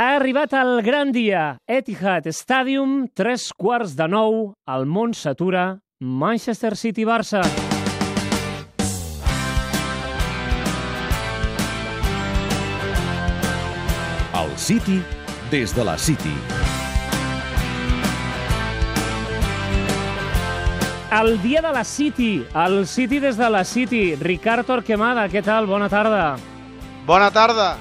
Ha arribat el gran dia. Etihad Stadium, tres quarts de nou, el món s'atura, Manchester City-Barça. El City des de la City. El dia de la City, el City des de la City. Ricard Torquemada, què tal? Bona tarda. Bona tarda.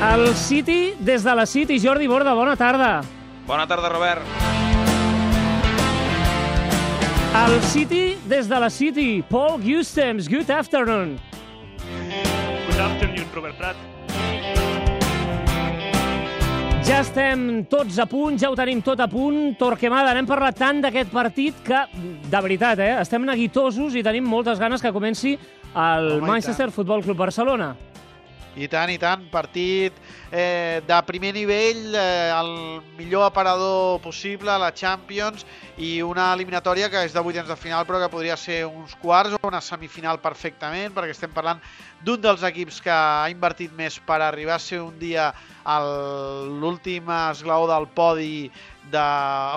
El City des de la City. Jordi Borda, bona tarda. Bona tarda, Robert. El City des de la City. Paul Gustems, good afternoon. Good afternoon, Robert Prat. Ja estem tots a punt, ja ho tenim tot a punt. Torquemada, n'hem parlat tant d'aquest partit que, de veritat, eh, estem neguitosos i tenim moltes ganes que comenci el i Manchester Football Club Barcelona. I tant, i tant. Partit eh, de primer nivell, eh, el millor aparador possible, la Champions, i una eliminatòria que és de vuitens de final, però que podria ser uns quarts o una semifinal perfectament, perquè estem parlant d'un dels equips que ha invertit més per arribar a ser un dia a l'últim esglaó del podi de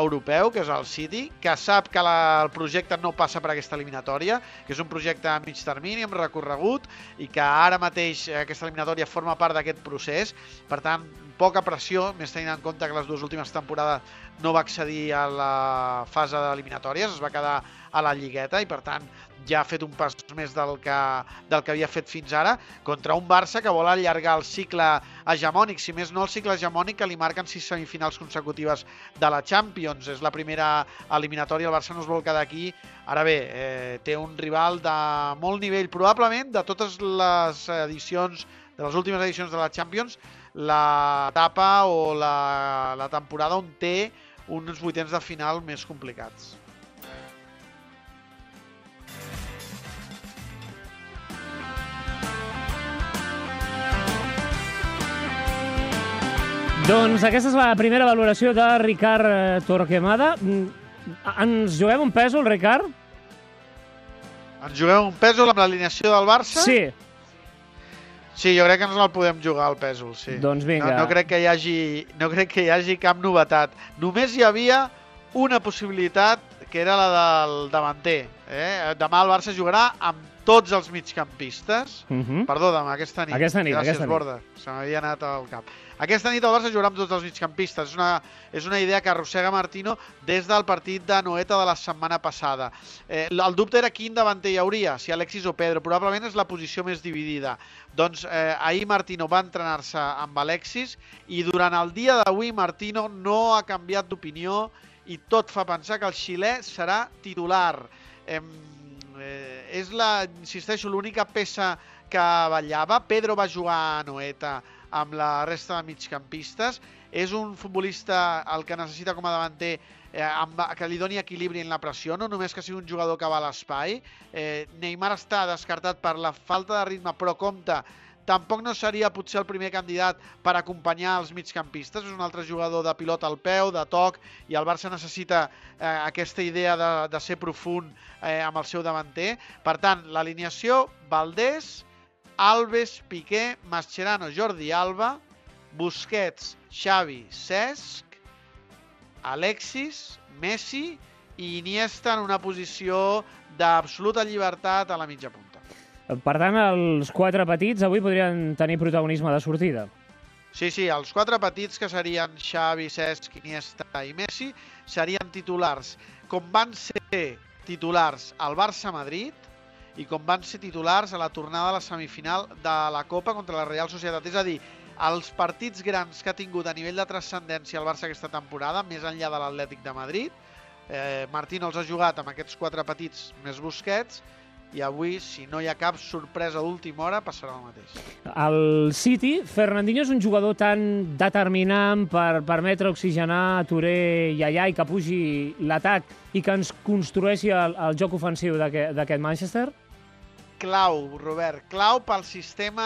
europeu, que és el City, que sap que la, el projecte no passa per aquesta eliminatòria, que és un projecte a mig termini, amb recorregut, i que ara mateix aquesta eliminatòria forma part d'aquest procés. Per tant, poca pressió, més tenint en compte que les dues últimes temporades no va accedir a la fase d'eliminatòries, es va quedar a la lligueta i per tant ja ha fet un pas més del que, del que havia fet fins ara contra un Barça que vol allargar el cicle hegemònic, si més no el cicle hegemònic que li marquen sis semifinals consecutives de la Champions. És la primera eliminatòria, el Barça no es vol quedar aquí. Ara bé, eh, té un rival de molt nivell, probablement de totes les edicions, de les últimes edicions de la Champions, l'etapa o la, la temporada on té uns vuitens de final més complicats. Doncs aquesta és la primera valoració de Ricard eh, Torquemada. Mm, Ens juguem un pèsol, Ricard? Ens juguem un pèsol amb l'alineació del Barça? Sí. Sí, jo crec que ens el podem jugar al pèsol, sí. Doncs vinga. No, no, crec que hi hagi, no crec que hi hagi cap novetat. Només hi havia una possibilitat, que era la del davanter. Eh? Demà el Barça jugarà amb tots els migcampistes. Uh -huh. Perdó, demà, aquesta nit. Aquesta nit, Gràcies, aquesta nit. Borda. Se m'havia anat al cap. Aquesta nit el Barça jugarà amb tots els migcampistes. És una, és una idea que arrossega Martino des del partit de Noeta de la setmana passada. Eh, el dubte era quin davanter hi hauria, si Alexis o Pedro. Probablement és la posició més dividida. Doncs eh, ahir Martino va entrenar-se amb Alexis i durant el dia d'avui Martino no ha canviat d'opinió i tot fa pensar que el xilè serà titular. Eh, eh, és la, insisteixo, l'única peça que ballava. Pedro va jugar a Noeta amb la resta de migcampistes. És un futbolista el que necessita com a davanter eh, amb, que li doni equilibri en la pressió, no només que sigui un jugador que va a l'espai. Eh, Neymar està descartat per la falta de ritme, però compta tampoc no seria potser el primer candidat per acompanyar els migcampistes. És un altre jugador de pilota al peu, de toc, i el Barça necessita eh, aquesta idea de, de ser profund eh, amb el seu davanter. Per tant, l'alineació, Valdés, Alves, Piqué, Mascherano, Jordi Alba, Busquets, Xavi, Cesc, Alexis, Messi i Iniesta en una posició d'absoluta llibertat a la mitja punta. Per tant, els quatre petits avui podrien tenir protagonisme de sortida. Sí, sí, els quatre petits que serien Xavi, Cesc, Iniesta i Messi serien titulars com van ser titulars al Barça-Madrid i com van ser titulars a la tornada a la semifinal de la Copa contra la Real Societat. És a dir, els partits grans que ha tingut a nivell de transcendència el Barça aquesta temporada, més enllà de l'Atlètic de Madrid, eh, Martino els ha jugat amb aquests quatre petits més Busquets i avui, si no hi ha cap sorpresa d'última hora, passarà el mateix. El City, Fernandinho és un jugador tan determinant per permetre oxigenar a Touré i allà i que pugi l'atac i que ens construeixi el, el joc ofensiu d'aquest Manchester? Clau, Robert, clau pel sistema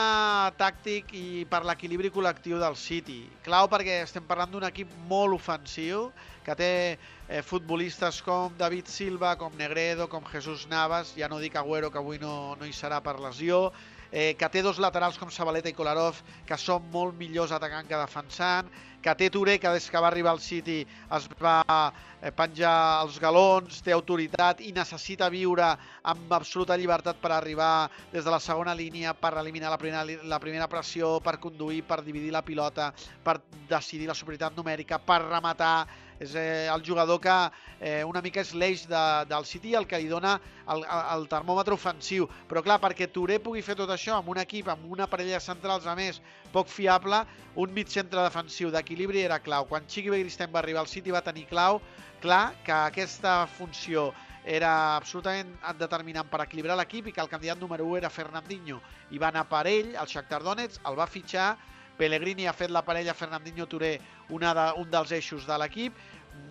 tàctic i per l'equilibri col·lectiu del City. Clau perquè estem parlant d'un equip molt ofensiu, que té eh, futbolistes com David Silva, com Negredo, com Jesús Navas, ja no dic Agüero, que avui no, no hi serà per lesió, eh, que té dos laterals com Sabaleta i Kolarov, que són molt millors atacant que defensant, que té Touré, que des que va arribar al City es va eh, penjar els galons, té autoritat i necessita viure amb absoluta llibertat per arribar des de la segona línia, per eliminar la primera, la primera pressió, per conduir, per dividir la pilota, per decidir la superioritat numèrica, per rematar, és eh, el jugador que eh, una mica és l'eix de, del City el que li dona el, el termòmetre ofensiu. Però clar, perquè Touré pugui fer tot això amb un equip, amb una parella centrals a més poc fiable, un mig centre defensiu d'equilibri era clau. Quan Chiqui Begiristain va arribar al City va tenir clau, clar que aquesta funció era absolutament determinant per equilibrar l'equip i que el candidat número 1 era Fernandinho i va anar per ell, el Shakhtar Donetsk, el va fitxar Pellegrini ha fet la parella Fernandinho-Touré de, un dels eixos de l'equip.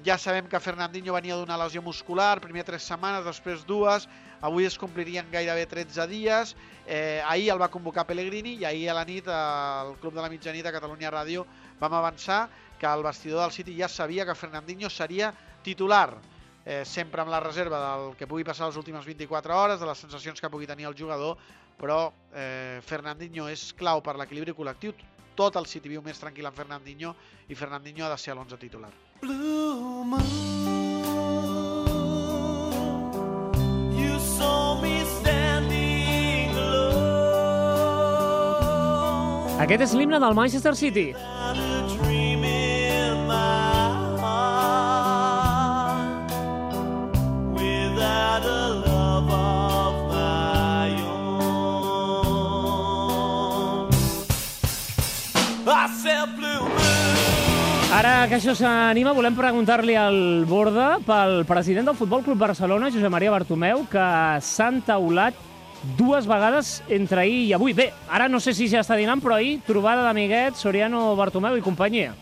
Ja sabem que Fernandinho venia d'una lesió muscular, primer tres setmanes, després dues, avui es complirien gairebé 13 dies. Eh, ahir el va convocar Pellegrini i ahir a la nit al Club de la Mitjanit a Catalunya Ràdio vam avançar que el vestidor del City ja sabia que Fernandinho seria titular eh, sempre amb la reserva del que pugui passar les últimes 24 hores, de les sensacions que pugui tenir el jugador, però eh, Fernandinho és clau per l'equilibri col·lectiu tot el City viu més tranquil amb Fernandinho i Fernandinho ha de ser a l'11 titular. Blue moon, you saw me standing alone. Aquest és l'himne del Manchester City. Que això s'anima, volem preguntar-li al Borda pel president del Futbol Club Barcelona, Josep Maria Bartomeu, que s'ha entaulat dues vegades entre ahir i avui. Bé, ara no sé si ja està dinant, però ahir trobada d'amiguet, Soriano, Bartomeu i companyia.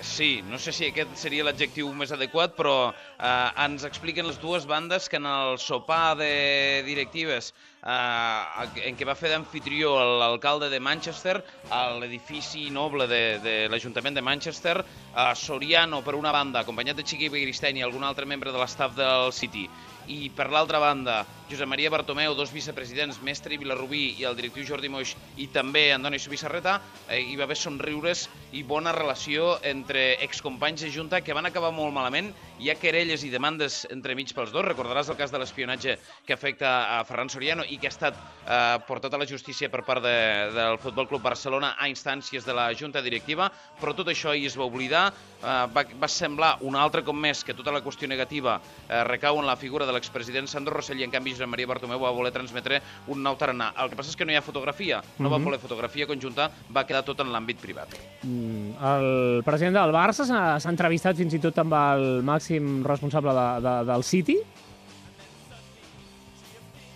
Sí, no sé si aquest seria l'adjectiu més adequat, però eh, ens expliquen les dues bandes que en el sopar de directives eh, en què va fer d'anfitrió l'alcalde de Manchester a l'edifici noble de, de l'Ajuntament de Manchester, eh, Soriano, per una banda, acompanyat de Chiqui Begiristain i algun altre membre de l'estaf del City, i per l'altra banda, Josep Maria Bartomeu, dos vicepresidents, Mestre Vilarrubí i el directiu Jordi Moix i també Andoni Subissarreta, eh, hi va haver somriures i bona relació entre excompanys de Junta que van acabar molt malament. Hi ha querelles i demandes entremig pels dos. Recordaràs el cas de l'espionatge que afecta a Ferran Soriano i que ha estat eh, portat a la justícia per part de, del Futbol Club Barcelona a instàncies de la Junta Directiva, però tot això ahir es va oblidar. Eh, va, va semblar un altre cop més que tota la qüestió negativa eh, recau en la figura de l'expresident Sandro Rossell i en canvi Josep Maria Bartomeu va voler transmetre un nou tarannà. El que passa és que no hi ha fotografia, no mm -hmm. va mhm. voler fotografia conjunta, va quedar tot en l'àmbit privat. Mm, el president del Barça s'ha entrevistat fins i tot amb el màxim responsable de, de, del City,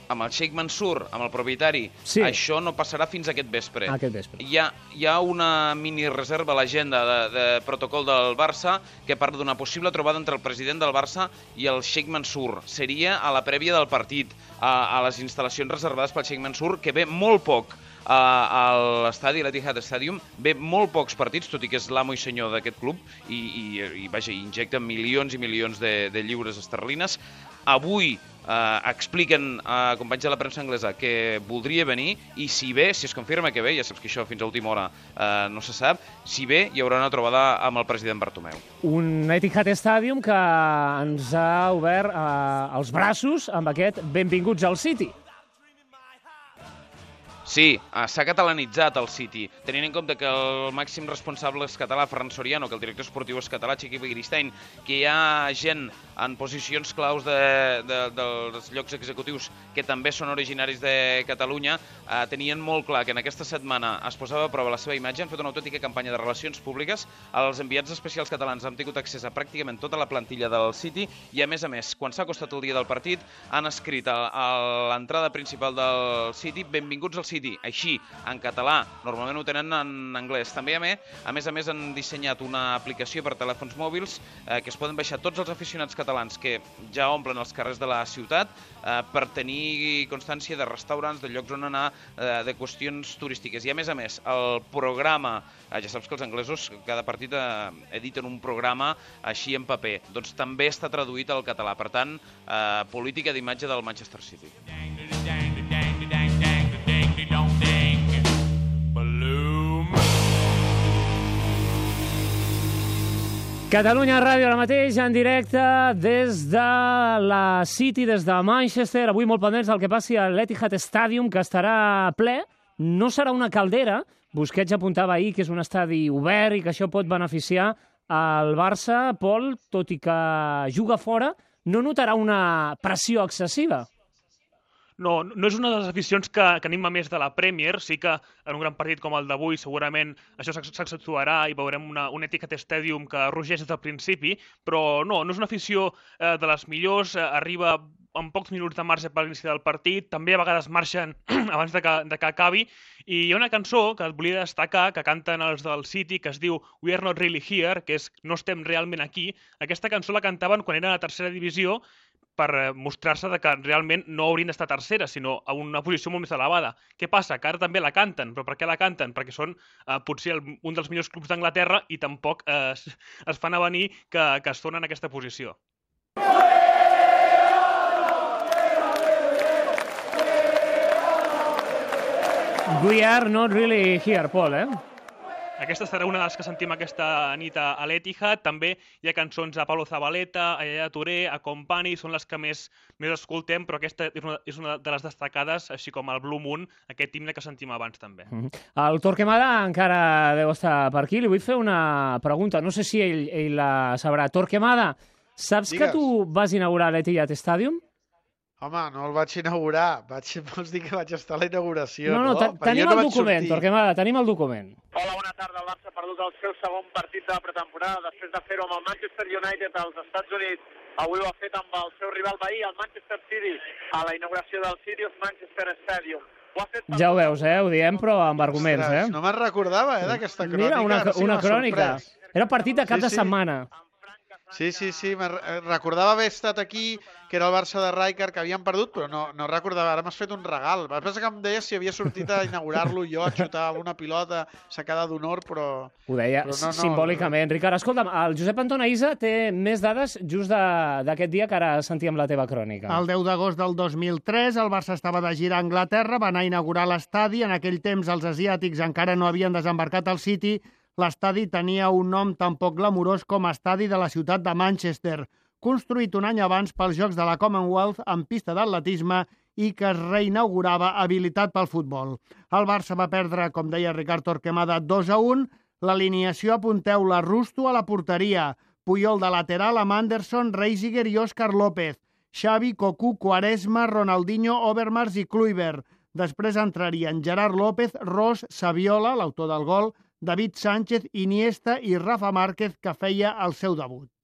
amb el Sheikh Mansour, amb el propietari, sí. això no passarà fins aquest vespre. Aquest vespre. Hi ha, hi ha una mini reserva a l'agenda de, de protocol del Barça que parla d'una possible trobada entre el president del Barça i el Sheikh Mansour. Seria a la prèvia del partit, a, a les instal·lacions reservades pel Sheikh Mansour, que ve molt poc a, a l'estadi, l'Etihad Stadium, ve molt pocs partits, tot i que és l'amo i senyor d'aquest club, i, i, i vaja, injecta milions i milions de, de lliures esterlines. Avui eh, expliquen a companys de la premsa anglesa que voldria venir i si bé, si es confirma que ve, ja saps que això fins a última hora eh, no se sap, si bé hi haurà una trobada amb el president Bartomeu. Un Etihad Stadium que ens ha obert eh, els braços amb aquest benvinguts al City. Sí, uh, s'ha catalanitzat el City, tenint en compte que el màxim responsable és català, Ferran Soriano, que el director esportiu és català, Chiqui Begiristain, que hi ha gent en posicions claus de, de, dels llocs executius que també són originaris de Catalunya, uh, tenien molt clar que en aquesta setmana es posava a prova la seva imatge, han fet una autèntica campanya de relacions públiques, els enviats especials catalans han tingut accés a pràcticament tota la plantilla del City i, a més a més, quan s'ha acostat el dia del partit, han escrit a, a l'entrada principal del City, benvinguts al City, City, així, en català, normalment ho tenen en anglès. També, a més, a més, a més han dissenyat una aplicació per telèfons mòbils eh, que es poden baixar tots els aficionats catalans que ja omplen els carrers de la ciutat eh, per tenir constància de restaurants, de llocs on anar, eh, de qüestions turístiques. I, a més a més, el programa, eh, ja saps que els anglesos cada partit eh, editen un programa així en paper, doncs també està traduït al català. Per tant, eh, política d'imatge del Manchester City. Dang, dang, dang. Catalunya Ràdio ara mateix en directe des de la City, des de Manchester. Avui molt pendents del que passi a l'Etihad Stadium, que estarà ple. No serà una caldera. Busquets apuntava ahir que és un estadi obert i que això pot beneficiar al Barça. Pol, tot i que juga fora, no notarà una pressió excessiva. No, no és una de les aficions que, que anima més de la Premier. Sí que en un gran partit com el d'avui segurament això s'accentuarà i veurem una, un Etihad Stadium que rugeix des del principi, però no, no és una afició eh, de les millors, eh, arriba amb pocs minuts de marge per l'inici del partit, també a vegades marxen abans de que, de que acabi, i hi ha una cançó que et volia destacar, que canten els del City, que es diu We are not really here, que és No estem realment aquí. Aquesta cançó la cantaven quan era a la tercera divisió, per eh, mostrar-se que realment no haurien d'estar tercera, sinó a una posició molt més elevada. Què passa? Que ara també la canten, però per què la canten? Perquè són eh, potser el, un dels millors clubs d'Anglaterra i tampoc eh, es, es fan avenir que, que es donen en aquesta posició. We are not really here, Paul, eh? Aquesta serà una de les que sentim aquesta nit a l'Etihad. També hi ha cançons a Pablo Zabaleta, a Yaya Touré, a Company, són les que més, més escoltem, però aquesta és una, és una de les destacades, així com el Blue Moon, aquest himne que sentim abans també. Mm -hmm. El Torquemada encara deu estar per aquí. Li vull fer una pregunta, no sé si ell, ell la sabrà. Torquemada, saps Digues. que tu vas inaugurar l'Etihad Stadium? Home, no el vaig inaugurar. Vaig, vols dir que vaig estar a la inauguració, no, no, no? tenim no el document, sortir. Torquemada, tenim el document. Hola, bona tarda. El Barça ha perdut el seu segon partit de la pretemporada després de fer-ho amb el Manchester United als Estats Units. Avui ho ha fet amb el seu rival veí, el Manchester City, a la inauguració del Sirius Manchester Stadium. Ho fet Ja ho veus, eh? Ho diem, però amb arguments, eh? No me'n recordava, eh, d'aquesta crònica. Mira, una, una crònica. sorprès. Era partit de cap Sí, de sí. setmana. Sí, sí, sí, me'n re- eh, recordava haver estat aquí, que era el Barça de Rijkaard, que havien perdut, però no, no recordava. Ara m'has fet un regal. Va pensar que em deies si havia sortit a inaugurar-lo jo, a xutar alguna pilota sacada d'honor, però... Ho deia Però no, no, simbòlicament. Ricard, escolta'm, el Josep Antona Isa té més dades just d'aquest dia que ara sentíem la teva crònica. El 10 d'agost del 2003, el Barça estava de gira a Anglaterra, va anar a inaugurar l'estadi. En aquell temps, els asiàtics encara no havien desembarcat al City. L'estadi tenia un nom tan poc glamurós com Estadi de la ciutat de Manchester, construït un any abans pels Jocs de la Commonwealth en pista d'atletisme i que es reinaugurava habilitat pel futbol. El Barça va perdre, com deia Ricard Torquemada, 2 a 1. L'alineació apunteu-la Rusto a la porteria, Puyol de lateral amb Anderson, Reisiger i Òscar López, Xavi, Cocu, Quaresma, Ronaldinho, Overmars i Kluivert. Després entrarien Gerard López, Ros, Saviola, l'autor del gol, David Sánchez, Iniesta i Rafa Márquez, que feia el seu debut.